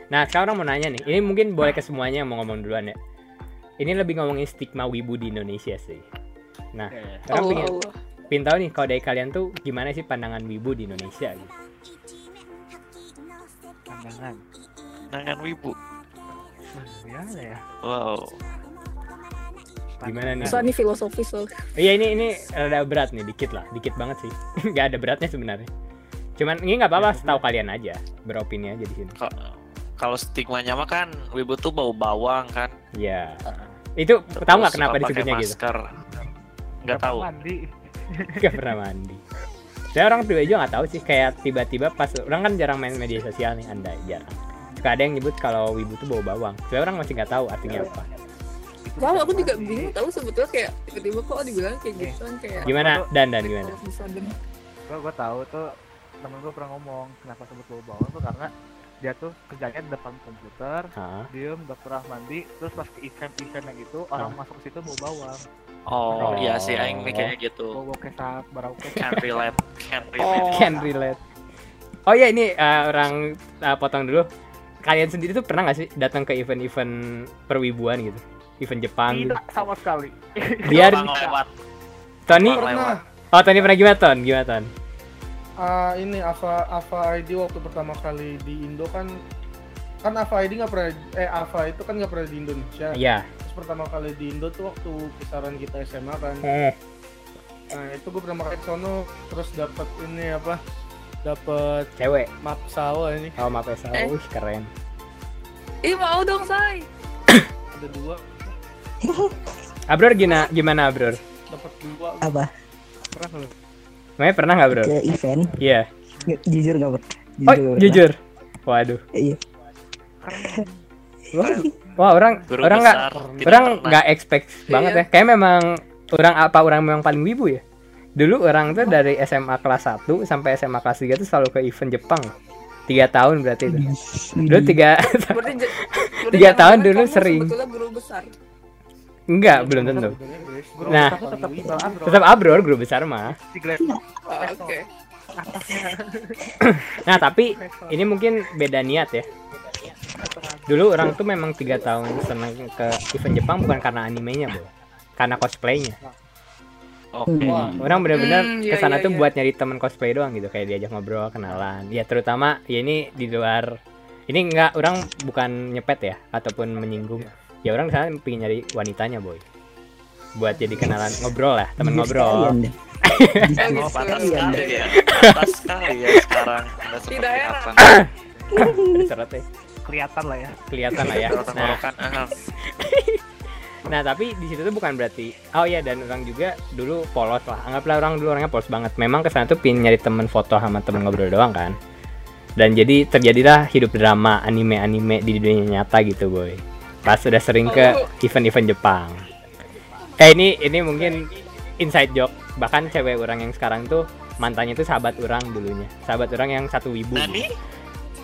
nah, sekarang orang mau nanya nih. Ini mungkin boleh ke semuanya yang mau ngomong duluan ya. Ini lebih ngomongin stigma wibu di Indonesia sih. Nah, Iya, iya. orang Allah, pengen, Allah. Pengen tahu nih kalau dari kalian tuh gimana sih pandangan wibu di Indonesia gitu. Pandangan. Dengan wibu. Gimana ya? Wow. Gimana nih? Soalnya ini filosofis soal. Iya ini ini rada berat nih, dikit lah, dikit banget sih. *laughs* Gak ada beratnya sebenarnya. Cuman ini nggak apa-apa, setahu kalian aja, beropini aja di sini. Ka- Kalau stigmanya mah kan wibu tuh bau bawang kan. Iya. Itu tahu nggak kenapa disebutnya gitu? masker. Nggak tahu. Mandi. *laughs* Gak pernah mandi. Saya orang pribadi juga nggak tahu sih kayak tiba-tiba pas orang kan jarang main media sosial nih anda jarang. Suka ada yang nyebut kalau wibu tuh bau bawang. Saya orang masih nggak tahu artinya apa. Wow, aku juga bingung tahu sebetulnya kayak tiba-tiba kok dibilang kayak gitu kan kayak Gimana dan dan gimana? Gue gue tahu tuh temen gue pernah ngomong kenapa sebut bau bawang tuh karena dia tuh kerjanya di depan komputer diem gak pernah mandi terus pas ke event-event yang itu orang masuk ke situ bau bawang Oh, Oh. iya sih aing mikirnya gitu. kesat barau kesat Can *laughs* relate, can relate. Oh. Can relate. Oh ya ini eh, orang eh, potong dulu. Kalian sendiri tuh pernah nggak sih datang ke event-event perwibuan gitu? event Jepang gitu. Tidak sama sekali. *laughs* Biar lewat. Tony. Pernah. Oh, Tony pernah gimana, Ton? Gimana, Ton? Ah, ini Ava Ava ID waktu pertama kali di Indo kan kan Ava ID nggak pernah eh Ava itu kan nggak pernah di Indonesia. Iya. Terus pertama kali di Indo tuh waktu kisaran kita SMA kan. Eh, Nah itu gue pertama kali sono terus dapat ini apa? Dapat cewek. map sawah ini Oh, maaf ya, Eh. Wih, keren. Ih mau dong say. *coughs* ada dua Abror gimana, gimana Abror? dapat dua apa Pernah lu? Namanya pernah nggak, Bro? ke event Iya. Nge- jujur nggak pernah Oh, nggak pernah. jujur. Waduh. iya Wah, orang Guru orang nggak orang nggak expect banget ya. Kayak memang orang apa orang memang paling wibu ya. Dulu orang tuh dari SMA kelas 1 sampai SMA kelas 3 tuh selalu ke event Jepang. Tiga tahun berarti itu. Dulu tiga Tiga tahun dulu kamu sering. Guru besar. enggak belum tentu. Nah. tuh tetap Abro. Abror guru besar mah. Oke. Nah tapi ini mungkin beda niat ya. Dulu orang tuh memang tiga tahun seneng ke event Jepang bukan karena animenya, Bo. Karena cosplaynya. Oke. Orang bener-bener Hmm, iya, ke sana iya, tuh iya. buat nyari temen cosplay doang gitu kayak diajak ngobrol kenalan ya terutama ya ini di luar ini enggak orang bukan nyepet ya ataupun menyinggung ya orang ke sana pengen nyari wanitanya boy buat jadi kenalan ngobrol lah temen Jadi ngobrol. *laughs* Oh, pantas Iya, sekali iya. ya. Pantas sekali ya sekarang. Tidak apa? Kelihatan lah ya. kelihatan lah ya. *laughs* Nah. ah, *laughs* nah tapi di situ tuh bukan berarti oh ya dan orang juga dulu polos lah. Anggaplah orang dulu orangnya polos banget. Memang ke sana tuh pengen nyari temen foto sama temen ngobrol doang kan. Dan jadi terjadilah hidup drama anime-anime di dunia nyata gitu boy. Pas udah sering ke event-event Jepang. Eh ini ini mungkin inside joke. Bahkan cewek orang yang sekarang tuh mantannya tuh sahabat orang dulunya. Sahabat orang yang satu wibu. Nani?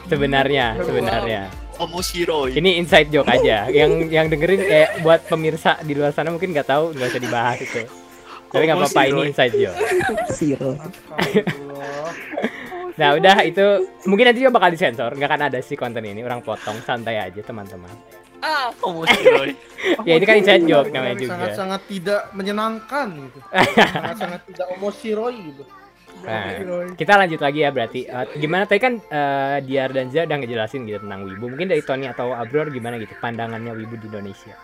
Sebenarnya sebenarnya. Omoshiro. ini inside joke aja. Yang yang dengerin kayak buat pemirsa di luar sana mungkin nggak tahu nggak usah dibahas itu. Tapi nggak apa-apa ini inside joke. *laughs* Nah udah itu mungkin nanti juga bakal disensor. Nggak akan ada sih konten ini. Orang potong santai aja teman-teman. Ah, Omoshiro. *laughs* ya ini kan inside joke namanya juga. sangat-sangat tidak menyenangkan gitu. *laughs* Sangat-sangat tidak omoshiroi gitu Nah, kita lanjut lagi ya berarti. Eh, gimana tadi kan eh, Diar dan Zia udah ngejelasin gitu tentang wibu. Mungkin dari Tony atau Abror gimana gitu pandangannya wibu di Indonesia?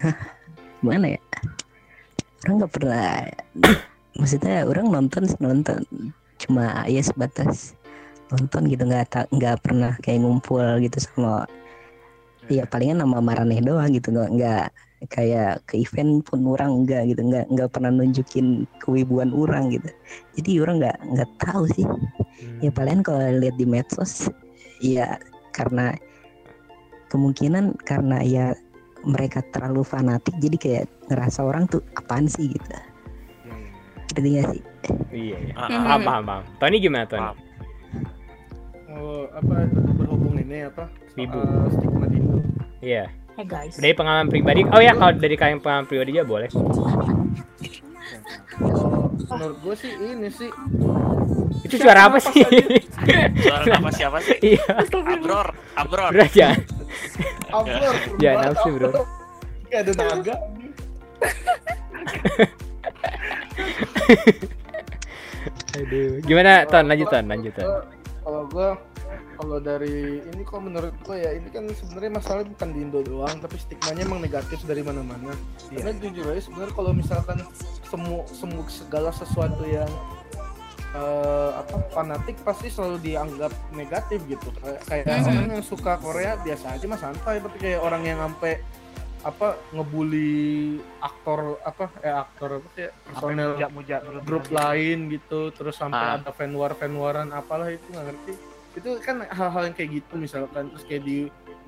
*laughs* Gimana ya? Orang nggak pernah. maksudnya orang nonton nonton. Cuma ya sebatas nonton gitu. Nggak ta- nggak pernah kayak ngumpul gitu sama ya palingan nama Maraneh doang gitu. Nggak kayak ke event pun orang enggak gitu nggak nggak pernah nunjukin kewibuan orang gitu. Jadi orang nggak nggak tahu sih. Ya palingan kalau lihat di medsos ya karena kemungkinan karena ya mereka terlalu fanatik jadi kayak ngerasa orang tuh apaan sih gitu. Ngerti nggak sih? Iya iya. Ah, Hmm. paham paham. Paham Tony gimana Tony? Oh, apa berhubung ini apa soal stigma Indo iya hey guys. dari pengalaman pribadi oh ya kalau dari kalian pengalaman pribadi aja boleh. Menurut gue sih ini sih. Itu suara apa sih? Suara nama siapa sih? iya. Abror, Abror. bro jangan Abror. Jangan nafsu, bro. kayak ada naga. Aduh gimana ton? Lanjut ton. Lanjut ton. Gua- kalau gue kalau dari ini kok menurut gue ya ini kan sebenarnya masalah bukan di Indo doang tapi stigmanya emang negatif dari mana-mana. Karena jujur aja sebenarnya kalau misalkan semu semu segala sesuatu yang eh, apa fanatik pasti selalu dianggap negatif gitu. Kayak kayak Mhm. orang yang suka Korea biasa aja mah santai. Tapi kayak orang yang sampai apa ngebully aktor apa eh aktor apa sih personel muja muja grup lain gitu terus sampai Ah. ada fan war fan waran apalah itu nggak ngerti itu kan hal-hal yang kayak gitu misalkan terus kayak di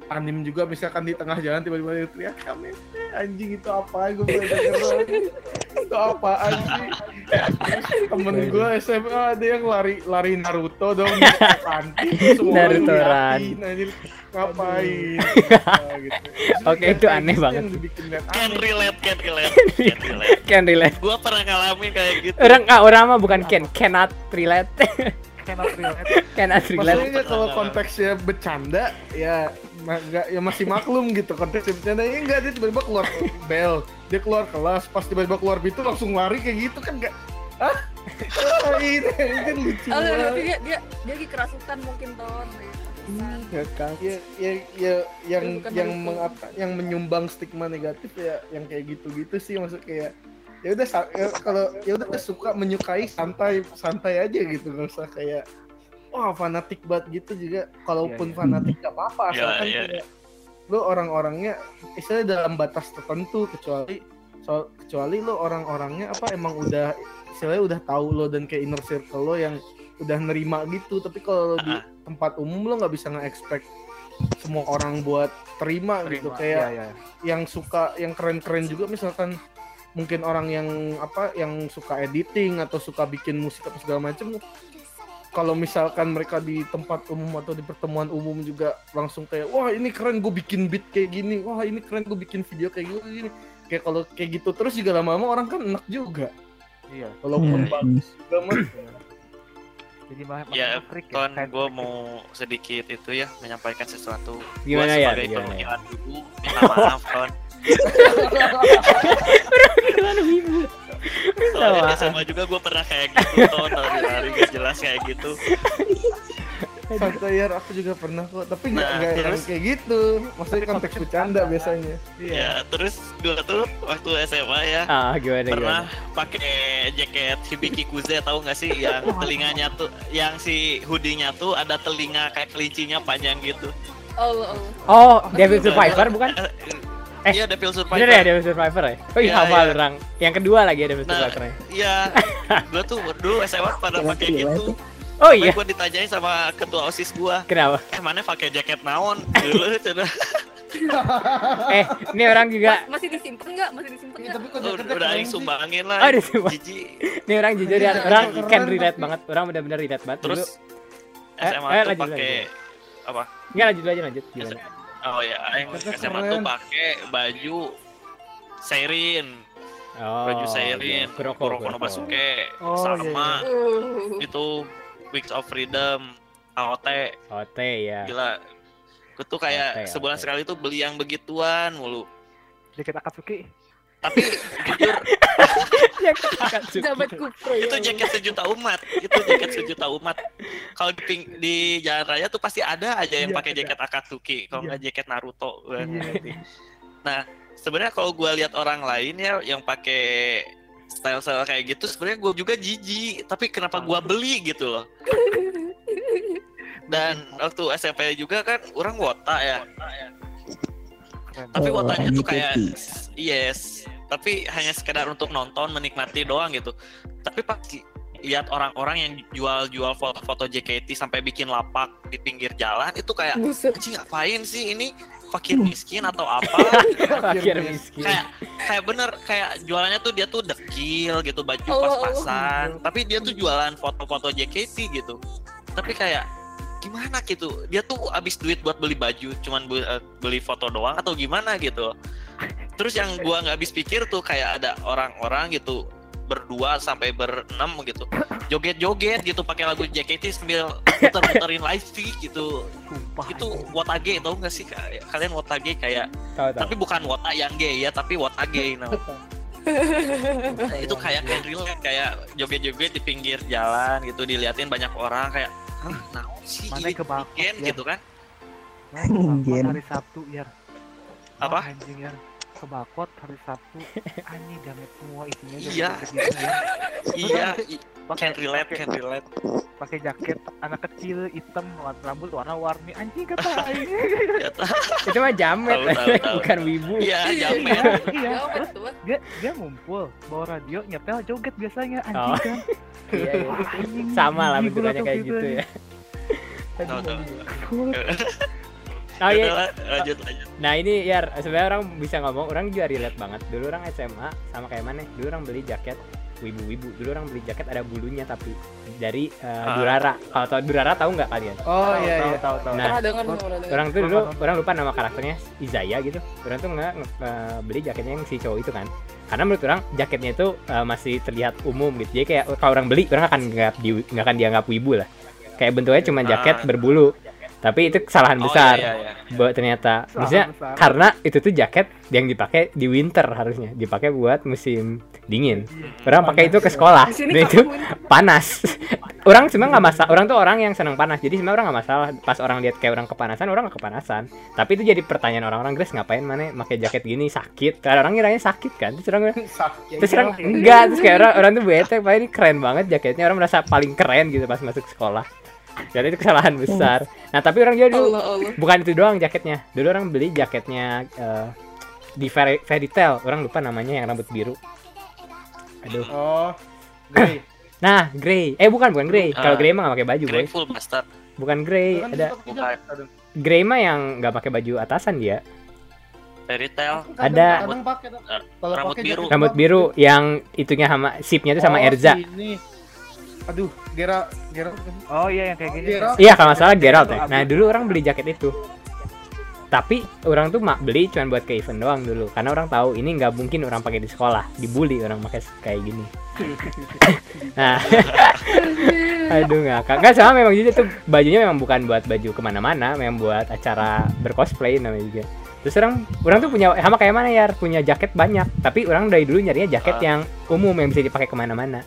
anim juga misalkan di tengah jalan tiba-tiba dia teriak kami anjing itu apa? Gue belum *laughs* denger itu apa anjing? Temen gue SMA ada yang lari lari Naruto dong di *laughs* panti semua orang Naruto anjing ngapain? Apa gitu. *laughs* Oke, itu aneh gitu banget Can relate, can relate, can relate. can relate. Gua pernah ngalamin kayak gitu. orang ah orang mah bukan can cannot relate cannot relate *laughs* Cannot relate. Maksudnya kalau konteksnya bercanda ya nggak ya masih maklum gitu. Konteksnya bercanda ya enggak dia tiba-tiba keluar bel. Dia keluar kelas pas tiba-tiba keluar pintu langsung lari kayak gitu kan enggak ah ini? Ini kan lucu Oh, dia dia dia lagi kerasukan mungkin ton. Kan. ya, ya, ya yang yang mengapa yang menyumbang stigma negatif ya yang kayak gitu-gitu sih maksud kayak ya udah ya, kalau ya udah suka menyukai santai santai aja gitu nggak usah kayak wah fanatik banget gitu juga kalaupun Iya, iya. fanatik gak apa-apa Iya, asalkan iya. kayak lu orang-orangnya istilahnya dalam batas tertentu kecuali so, kecuali lu orang-orangnya apa emang udah istilahnya udah tahu lo dan kayak inner circle lo yang udah nerima gitu tapi kalau lo di Ah. tempat umum lo nggak bisa nge-expect semua orang buat terima, gitu Terima. kayak Iya, iya. yang suka yang keren-keren juga misalkan mungkin orang yang apa yang suka editing atau suka bikin musik atau segala macam kalau misalkan mereka di tempat umum atau di pertemuan umum juga langsung kayak wah ini keren gue bikin beat kayak gini wah ini keren gue bikin video kayak gini gini kayak kalau kayak gitu terus juga lama-lama orang kan enak juga iya walaupun Hmm. bagus juga mah jadi mah Ya, freak Kon, Kayak gue mau sedikit itu ya menyampaikan sesuatu. Gimana Gua ya? Sebagai Gimana ya? perwakilan ibu, minta maaf kon. Gimana ibu? Soalnya SMA juga gue pernah kayak gitu, ton lari-lari gak jelas kayak gitu. santai ya aku juga pernah kok tapi nggak Nah, yang terus? kayak gitu maksudnya konteks bercanda biasanya iya Ya, terus gue tuh waktu SMA ya Ah, gimana pernah pakai jaket Hibiki Kuze tahu nggak sih yang telinganya tuh yang si hoodie-nya tuh ada telinga kayak kelincinya panjang gitu. Oh, oh. Oh, Devil Survivor bukan? Eh, Iya, Devil Survivor. Bener ya Devil Survivor ya? Oh iya, Iya, hafal iya. orang. Yang kedua lagi ya Devil Nah, Survivor. Iya, *laughs* gue tuh dulu SMA pada pakai gitu. Oh iya, Gue ditanyain sama ketua osis gue, kenapa? eh mana pakai jaket naon? Dulu cina. *laughs* Eh, ini orang juga Mas- masih disimpan nggak? Masih disimpan Iya, nggak? tapi kok udah, udah aing sumbangin lah. Oh, disumbang. Jijik. ini orang jujur ya, Iya, orang can relate banget. Orang benar-benar relate banget. Terus Dulu, SMA eh, tuh pakai apa? enggak lanjut aja lanjut gimana? Oh ya, aing SMA keren. tuh pakai baju Seirin, Oh, baju Seirin, Kuroko, Kuroko no Kuroko. Basuke, Oh, sama Uh. itu Weeks of Freedom, AOT, OT ya. gila. Gue tuh kayak AOT, sebulan AOT. sekali tuh beli yang begituan mulu. jaket Akatsuki Tapi jujur *laughs* *laughs* Jabat kupro ya. itu jaket sejuta umat itu jaket sejuta umat. Kalau di, ping- di jalan raya tuh pasti ada aja yang Iya, pakai jaket Akatsuki kalau Iya. nggak jaket Naruto Wah, Iya. nah sebenarnya kalau gue lihat orang lain ya yang pakai style-style kayak gitu sebenarnya gue juga jijik tapi kenapa gue beli gitu loh. *laughs* Dan waktu SMP juga kan orang wota ya. Keren tapi Oh, wotanya tuh kayak yes tapi hanya sekedar untuk nonton menikmati doang gitu. Tapi pas li- lihat orang-orang yang jual-jual foto-foto JKT sampai bikin lapak di pinggir jalan itu kayak anjing ngapain sih ini? Fakir miskin atau *laughs* apa? Fakir miskin. kayak kayak bener kayak jualannya tuh dia tuh dekil gitu baju pas-pasan. Tapi dia tuh jualan foto-foto JKT gitu. Tapi kayak gimana? gitu. Dia tuh abis duit buat beli baju cuman eh, beli foto doang atau gimana gitu terus yang gua nggak habis pikir tuh kayak ada orang-orang gitu berdua sampai berenam gitu joget-joget gitu pakai lagu JKT sambil muter-muterin live feed gitu. Sumpah itu wotage tau gak sih? Kalian wotage kayak Tahu tahu. tapi bukan wota yang gay ya tapi wota gay *laughs* nah. itu kayak kayak relate kayak joget-joget di pinggir jalan gitu diliatin banyak orang kayak naon sih mana ya gitu kan. Hari Sabtu ya Apa? Anjing ya kebakot hari Sabtu anjing jamet semua isinya Iya. joget-joget ya. iya pakai can relate pakai- can relate pakai jaket anak kecil hitam warna rambut warna-warni anjing kata *laughs* ya tah. Itu mah jamet, bukan wibu. iya jamet iya Jabat terus dia dia ngumpul bawa radio nyetel joget biasanya Oh. anjing kan *laughs* Iya, iya. Wah, anjing, Sama lah bentukannya kayak gitu ya. Tahu, tahu. *laughs* Oh iya. Lah, lanjut lanjut Nah ini ya sebenarnya orang bisa ngomong, orang juga relate banget. Dulu orang SMA sama kayak mana? Dulu orang beli jaket wibu-wibu. Dulu orang beli jaket ada bulunya tapi dari eh, Ah. Durara. Kalau tahu Durara tahu nggak kalian? oh Tahu, iya tahu, iya tahu tahu Nah, dengar dengar. Orang tuh dulu orang lupa nama karakternya Izaya gitu. Orang tuh nggak eh, beli jaketnya yang si cowok itu kan. Karena menurut orang jaketnya itu eh, masih terlihat umum gitu. Jadi kayak kalau orang beli orang akan nggak di akan dianggap wibu lah. kayak bentuknya cuma jaket Ah. berbulu tapi itu kesalahan Oh, besar. iya, iya, iya. buat ternyata. Kesalahan maksudnya besar. karena itu tuh jaket yang dipakai di winter harusnya. Dipakai buat musim dingin. Orang pakai itu ke sekolah. Dan itu panas. *laughs* Orang sebenarnya nggak masalah orang tuh orang yang senang panas. Jadi sebenarnya orang nggak masalah. Pas orang lihat kayak orang kepanasan orang nggak kepanasan. Tapi itu jadi pertanyaan orang-orang Grace ngapain mana pakai jaket gini? Sakit. Karena orang ngiranya sakit kan? Terus orang *laughs* terus orang enggak. Terus kayak orang orang tuh bete pak ini keren banget jaketnya. Orang merasa paling keren gitu pas masuk sekolah jadi itu kesalahan besar nah tapi orang juga dulu Allah Allah. bukan itu doang jaketnya dulu orang beli jaketnya eh, di fairy, fairy tale orang lupa namanya yang rambut biru aduh Oh, Grey. *coughs* nah grey eh bukan bukan grey kalau Ah. grey mah nggak pakai baju boy Grateful Bastard. bukan grey Kan ada grey mah yang nggak pakai baju atasan dia Fairy. Kadang- Ada- kadang kalau rambut pakai biru. rambut biru yang itunya sama sipnya itu sama Oh, Erza Ini. Aduh, Gera Gera. Oh iya yang kayak gini. Gera. iya kalau nggak salah Geralt ya. Nah dulu orang beli jaket itu. Tapi orang tuh mak beli cuma buat ke event doang dulu. Karena orang tahu ini nggak mungkin orang pakai di sekolah. Dibully orang pakai kayak gini. *laughs* Nah *laughs* aduh ngakak nggak sama memang juga tuh. Bajunya memang bukan buat baju ke mana-mana memang buat acara bercosplay namanya juga. Terus orang orang tuh punya sama kayak mana ya punya jaket banyak. Tapi orang dari dulu nyarinya jaket Ah. yang umum yang bisa dipakai ke mana-mana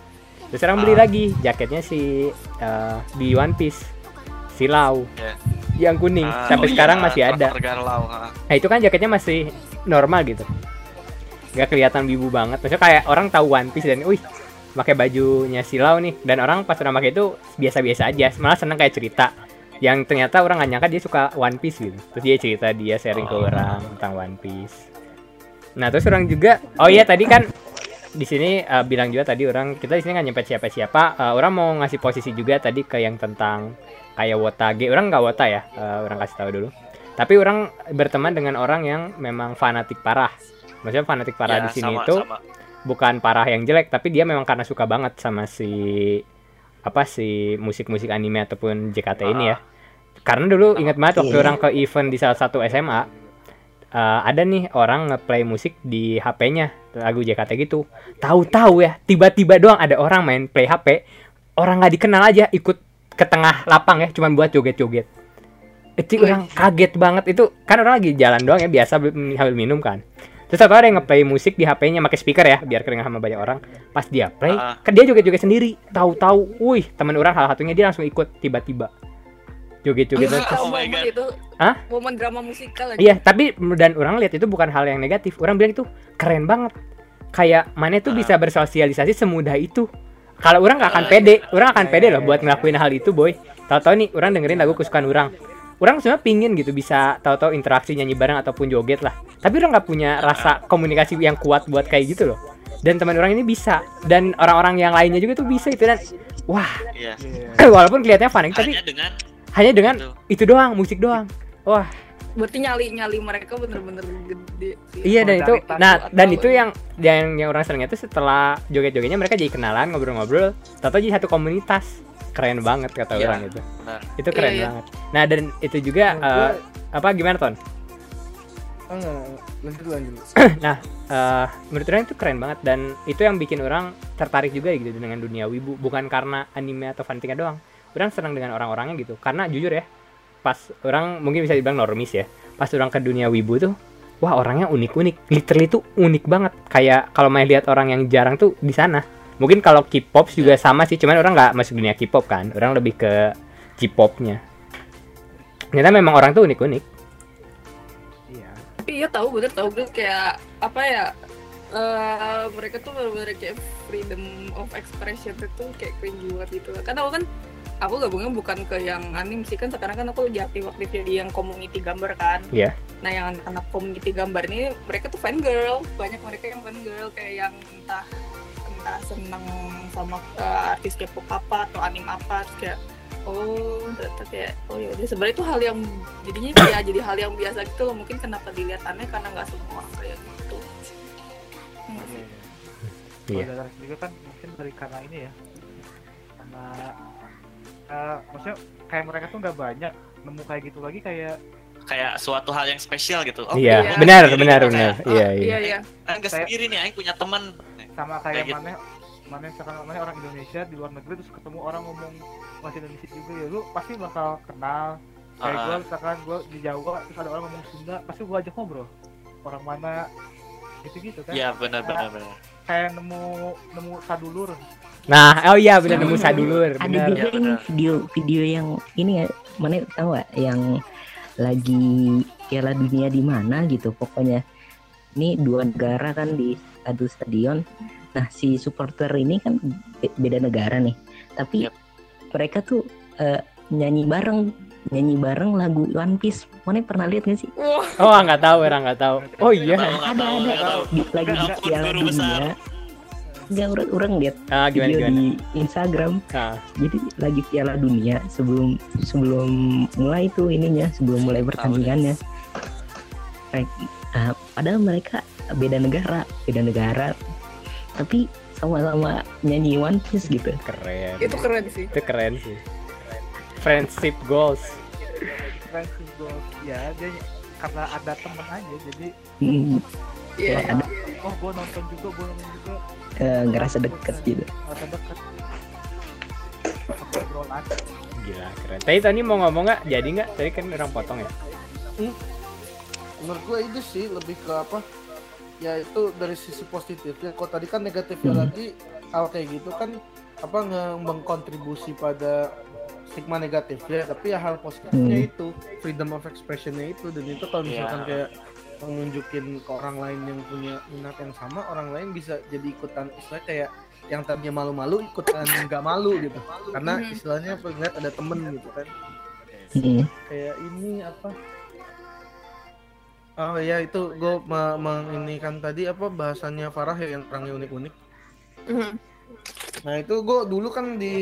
terus orang beli Ah. lagi. Jaketnya si eh, di One Piece. Si Lau. Ya. yang kuning. Ah, sampai oh sekarang iya, masih ada. Law, ah. Nah itu kan jaketnya masih normal gitu. Gak kelihatan bibu banget. Maksudnya kayak orang tahu One Piece dan Wih pakai bajunya Silau nih. Dan orang pas orang pakai itu biasa-biasa aja. Malah seneng kayak cerita. Yang ternyata orang gak nyangka dia suka One Piece gitu. Terus dia cerita dia sharing ke Oh. orang tentang One Piece. Nah terus orang juga Oh iya tadi kan di sini eh, bilang juga tadi orang kita di sini nggak nyempet siapa-siapa Eh, orang mau ngasih posisi juga tadi ke yang tentang kayak Wotage orang nggak Wota ya eh, orang kasih tahu dulu. Tapi orang berteman dengan orang yang memang fanatik parah. Maksudnya fanatik parah Ya, di sini sama, itu sama. bukan parah yang jelek tapi dia memang karena suka banget sama si apa si musik-musik anime ataupun JKT ini ya. Karena dulu ingat banget waktu Iya. orang ke event di salah satu SMA eh, ada nih orang ngeplay musik di HP-nya lagu JKT gitu. Tahu-tahu ya tiba-tiba doang ada orang main play HP orang nggak dikenal aja ikut ke tengah lapang ya cuman buat joget-joget. Itu orang kaget banget. Itu kan orang lagi jalan doang ya biasa sambil minum kan. Terus ada yang ngeplay musik di HP-nya pakai speaker ya biar kedengar sama banyak orang. Pas dia play Ah. kan dia joget-joget sendiri tahu-tahu wih teman orang salah satunya dia langsung ikut tiba-tiba joget-joget terus- Oh my momen God. itu Hah? momen drama musikal aja. Iya, tapi dan orang lihat itu bukan hal yang negatif. Orang bilang itu keren banget. Kayak mana tuh Ah. bisa bersosialisasi semudah itu. Kalau orang nggak akan Ah, pede, orang akan pede loh buat ngelakuin hal itu, boy. Tahu-tahu nih, orang dengerin lagu kesukaan orang. Orang sebenarnya pingin gitu bisa tahu-tahu interaksi nyanyi bareng ataupun joget lah. Tapi orang nggak punya rasa komunikasi yang kuat buat kayak gitu loh. Dan teman orang ini bisa, dan orang-orang yang lainnya juga tuh bisa itu dan wah, Iya. Iya. walaupun kelihatannya fun, tapi dengan hanya dengan itu. itu doang, musik doang. Wah, Berarti nyali-nyali mereka bener-bener gede. sih. Iya dan itu, nah dan atau- itu yang yang yang orang senengnya itu setelah joget-jogetnya mereka jadi kenalan ngobrol-ngobrol, tahu jadi satu komunitas keren banget kata Iya. orang itu, Benar. itu keren Iya, iya. banget. Nah dan itu juga Nah, eh, gua- apa gimana ton? Oh, lanjut lanjut. *clears throat* Eh, menurut orang itu keren banget dan itu yang bikin orang tertarik juga gitu dengan dunia wibu bukan karena anime atau fanatiknya doang. Orang senang dengan orang-orangnya gitu. Karena jujur ya pas orang mungkin bisa dibilang normis ya pas orang ke dunia wibu tuh wah orangnya unik-unik. Literally tuh unik banget. Kayak kalau main lihat orang yang jarang tuh di sana. Mungkin kalau K-pop juga sama sih cuman orang nggak masuk dunia K-pop kan. Orang lebih ke K-popnya. Ternyata memang orang tuh unik-unik. Iya. Tapi iya tahu bener tahu. Bener kayak apa ya eh mereka tuh bener-bener kayak freedom of expression itu kayak cringy banget gitu. Karena aku kan aku gabungnya bukan ke yang anim sih kan sekarang kan aku lagi aktif-aktif jadi yang community gambar kan. Iya. Nah yang anak community gambar ini mereka tuh fan girl, banyak mereka yang fan girl kayak yang entah entah seneng sama eh, artis K-pop apa atau anim apa terus kayak oh ternyata kayak oh ya sebenarnya itu hal yang jadinya ya *coughs* jadi hal yang biasa gitu loh mungkin kenapa dilihat aneh karena nggak semua kayak gitu Iya. iya. Iya. Kalau dari juga kan mungkin dari karena ini ya. Karena eh, maksudnya kayak mereka tuh nggak banyak nemu kayak gitu lagi kayak Kayak suatu hal yang spesial gitu. Oh, iya iya. benar Sendiri benar gitu, benar kayak, iya iya iya nggak Kayak- sendiri nih, Aing punya teman. sama Kayak kayak gitu. mana mana sekarang namanya orang Indonesia di luar negeri terus ketemu orang ngomong bahasa Indonesia juga ya lu pasti bakal kenal kayak Ah. gue misalkan gue di Jawa terus ada orang ngomong Sunda pasti gue ajak ngobrol orang mana gitu gitu kan Iya benar benar benar. kayak nemu nemu sadulur Nah, oh iya benar nemu sadulur, ada benar. juga Ya, ini benar. video video yang ini ya mana tahu gak yang lagi Piala Dunia di mana gitu pokoknya ini dua negara kan di satu stadion nah si supporter ini kan be- beda negara nih tapi Yap. mereka tuh eh, nyanyi bareng nyanyi bareng lagu One Piece mana pernah lihat gak sih Oh, nggak tahu, orang nggak tahu. Oh iya. Ada ada lagi Piala Dunia besar. nggak orang lihat Ah, gimana video gimana? di Instagram Ah, jadi lagi Piala Dunia sebelum sebelum mulai tuh ininya sebelum mulai pertandingannya Mereka- nah, padahal mereka beda negara beda negara tapi sama-sama nyanyi One Piece gitu keren. itu keren sih. Itu keren sih. Friendship goals. Francis Gold ya dia karena ada temen aja jadi Hmm, Iya. Kayak ada oh gue nonton juga gue nonton juga eh, ngerasa deket gitu ngerasa deket obrolan Gila, keren. Tadi Tony mau ngomong nggak? Jadi nggak? Tadi kan orang potong ya. menurut gue itu sih lebih ke apa ya itu dari sisi positifnya kok tadi kan negatifnya Hmm. lagi hal kayak gitu kan apa nge- mengkontribusi pada stigma negatif ya tapi ya hal positifnya Hmm. itu freedom of expressionnya itu dan itu kalau misalkan Iya. kayak menunjukin ke orang lain yang punya minat yang sama orang lain bisa jadi ikutan. Istilahnya kayak yang tadinya malu-malu ikutan nggak malu gitu. Karena istilahnya ngeliat ada temen gitu kan. Hmm, kayak ini apa? Oh ya itu gue menginikan tadi apa bahasannya Farah ya yang orangnya unik-unik. Nah itu gue dulu kan di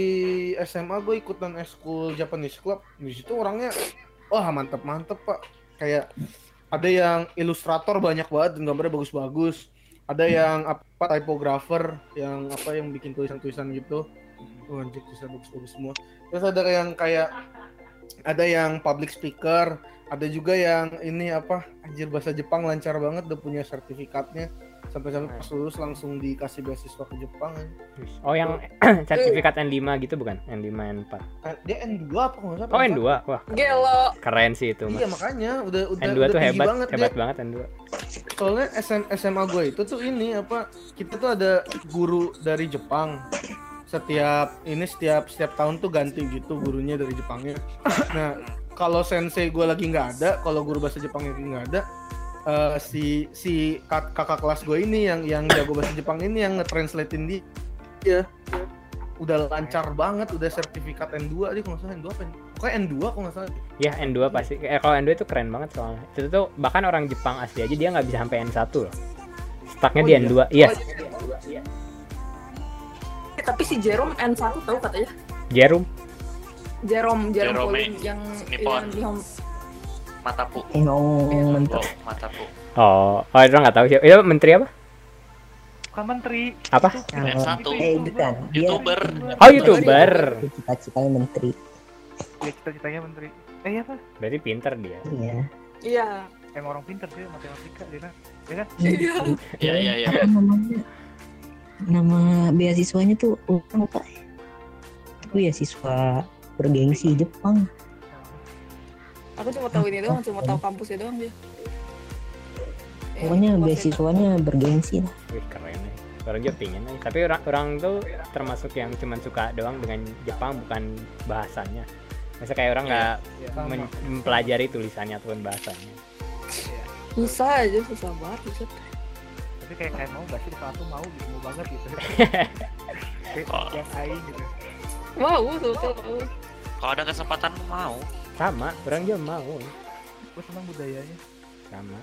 SMA gue ikutan eskul Japanese Club. Di situ orangnya wah mantep mantep pak. Kayak ada yang ilustrator banyak banget dan gambarnya bagus-bagus. Ada yang apa typographer yang apa yang bikin tulisan-tulisan gitu. Wah, anjir tulisan bagus-bagus semua. Terus ada yang kayak ada yang public speaker ada juga yang ini apa anjir bahasa Jepang lancar banget udah punya sertifikatnya sampai-sampai pas lulus langsung dikasih beasiswa ke Jepang kan. Oh, yang *clears throat* sertifikat N5 gitu bukan? N5 N4. Eh, dia N2 apa nggak salah Oh, Pak? N2. Wah, Gelo. keren sih itu, iya Mas. makanya udah udah N2 udah tuh hebat, banget hebat dia. banget N2. soalnya SM, SMA gue itu tuh ini apa kita tuh ada guru dari Jepang setiap ini setiap setiap tahun tuh ganti gitu gurunya dari Jepangnya nah kalau sensei gue lagi nggak ada kalau guru bahasa Jepangnya lagi nggak ada eh, si si kak- kakak kelas gue ini yang yang jago bahasa Jepang ini yang nge-translatein dia ya udah lancar banget udah sertifikat N2 dia kalau salah N2 apa N- pokoknya N2 kalau nggak salah Ya, N2 pasti. Eh, kalau N2 itu keren banget soalnya. Itu tuh bahkan orang Jepang asli aja dia nggak bisa sampai N1 loh. Stucknya Oh di iya? N2. Iya, Eh, tapi si Jerome N1 tahu katanya. Jerum. Jerome, Jerome Jerome Pauline yang Nippon. yang Nihon. Matapu. emang mantap Oh, matapu. Oh, oh itu nggak tahu siapa. Itu menteri apa? bukan menteri Apa? kalau N1. eh kan dia Youtuber. Oh, YouTuber. cita-citanya menteri ya cita-citanya menteri eh iya pak Berarti pinter dia. iya Iya. emang orang pinter sih matematika dia kan ya kan Iya. Iya, iya, iya. apa namanya nama beasiswanya tuh lupa itu beasiswa bergengsi Jepang Aku cuma tahu ini doang, cuma tahu kampusnya doang dia. Eh, pokoknya kampusnya. beasiswanya bergengsi lah Wih, keren nih. Orang juga pingin nih. Tapi orang orang tuh termasuk yang cuman suka doang dengan Jepang bukan bahasanya. Masa kayak orang nggak ya. men- mempelajari tulisannya ataupun bahasanya. Susah aja, susah banget. Susah. tapi kayak kayak mau gak sih di tuh mau gitu mau banget gitu *laughs* Oh. yang aing gitu Wow, susah. wow. Kalau ada kesempatan mau. Sama, orang juga mau. gue senang budayanya Sama.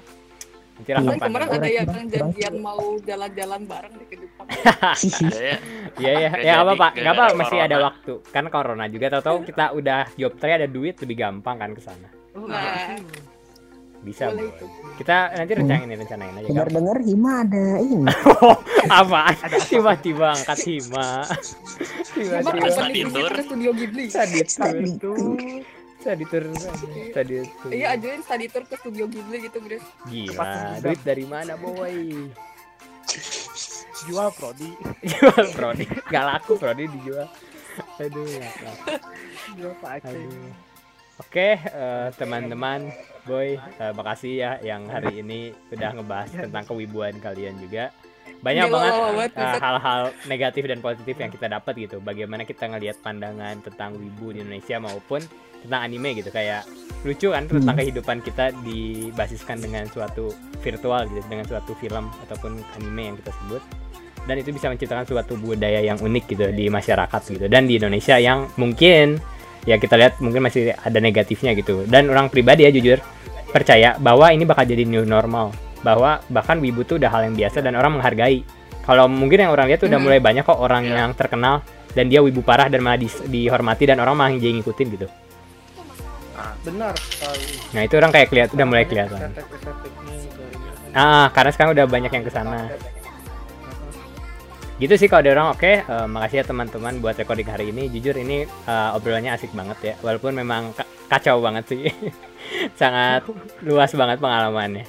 Nanti lah Iya. Kapan. kemarin Orang- ada yang orang- janjian mau jalan-jalan bareng di ke Jepang. *laughs* Ada ya. Iya ya, ya apa pak, nggak apa masih ada waktu. Kan corona juga, tahu-tahu kita udah job tray ada duit lebih gampang kan ke sana. oh, Nah. iya. Bisa Boleh itu. Kita nanti rencanain rencanain aja. dengar dengar Hima ada ini *laughs* apa? Tiba-tiba angkat hima. Tiba-tiba. Study opening tour. Tadi tur. Tadi tuh. Iya, ajuin study tour ke studio Ghibli gitu, Grace. Gila, duit dari mana boy? jual prodi *laughs* jual prodi nggak laku prodi dijual aduh nggak laku. jual pak Aceh Aduh. Oke, eh, teman-teman, boy, eh, makasih ya yang hari ini udah ngebahas tentang kewibuan kalian juga. Banyak Gila, banget eh, hal-hal negatif dan positif yang kita dapat gitu. Bagaimana kita ngelihat pandangan tentang wibu di Indonesia maupun tentang anime gitu. Kayak lucu kan tentang kehidupan kita dibasiskan dengan suatu virtual gitu, dengan suatu film ataupun anime yang kita sebut. Dan itu bisa menciptakan suatu budaya yang unik gitu di masyarakat gitu. Dan di Indonesia yang mungkin ya kita lihat mungkin masih ada negatifnya gitu dan orang pribadi ya jujur percaya bahwa ini bakal jadi new normal bahwa bahkan wibu tuh udah hal yang biasa dan orang menghargai kalau mungkin yang orang lihat tuh udah Mhm. mulai banyak kok orang Iya. yang terkenal dan dia wibu parah dan malah dis- dihormati dan orang malah jadi ngikutin gitu benar sekali. Nah itu orang kayak kelihatan udah mulai kelihatan gitu. ah karena sekarang udah banyak yang ke sana gitu sih kalau ada orang oke eh, makasih ya teman-teman buat recording hari ini. Jujur ini eh, obrolannya asik banget ya walaupun memang ka- kacau banget sih. *laughs* Sangat luas banget pengalamannya.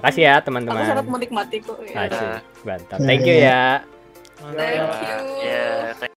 Makasih ya Aku sangat teman-teman menikmati kok ya. asik mantap. Thank you ya. Thank you.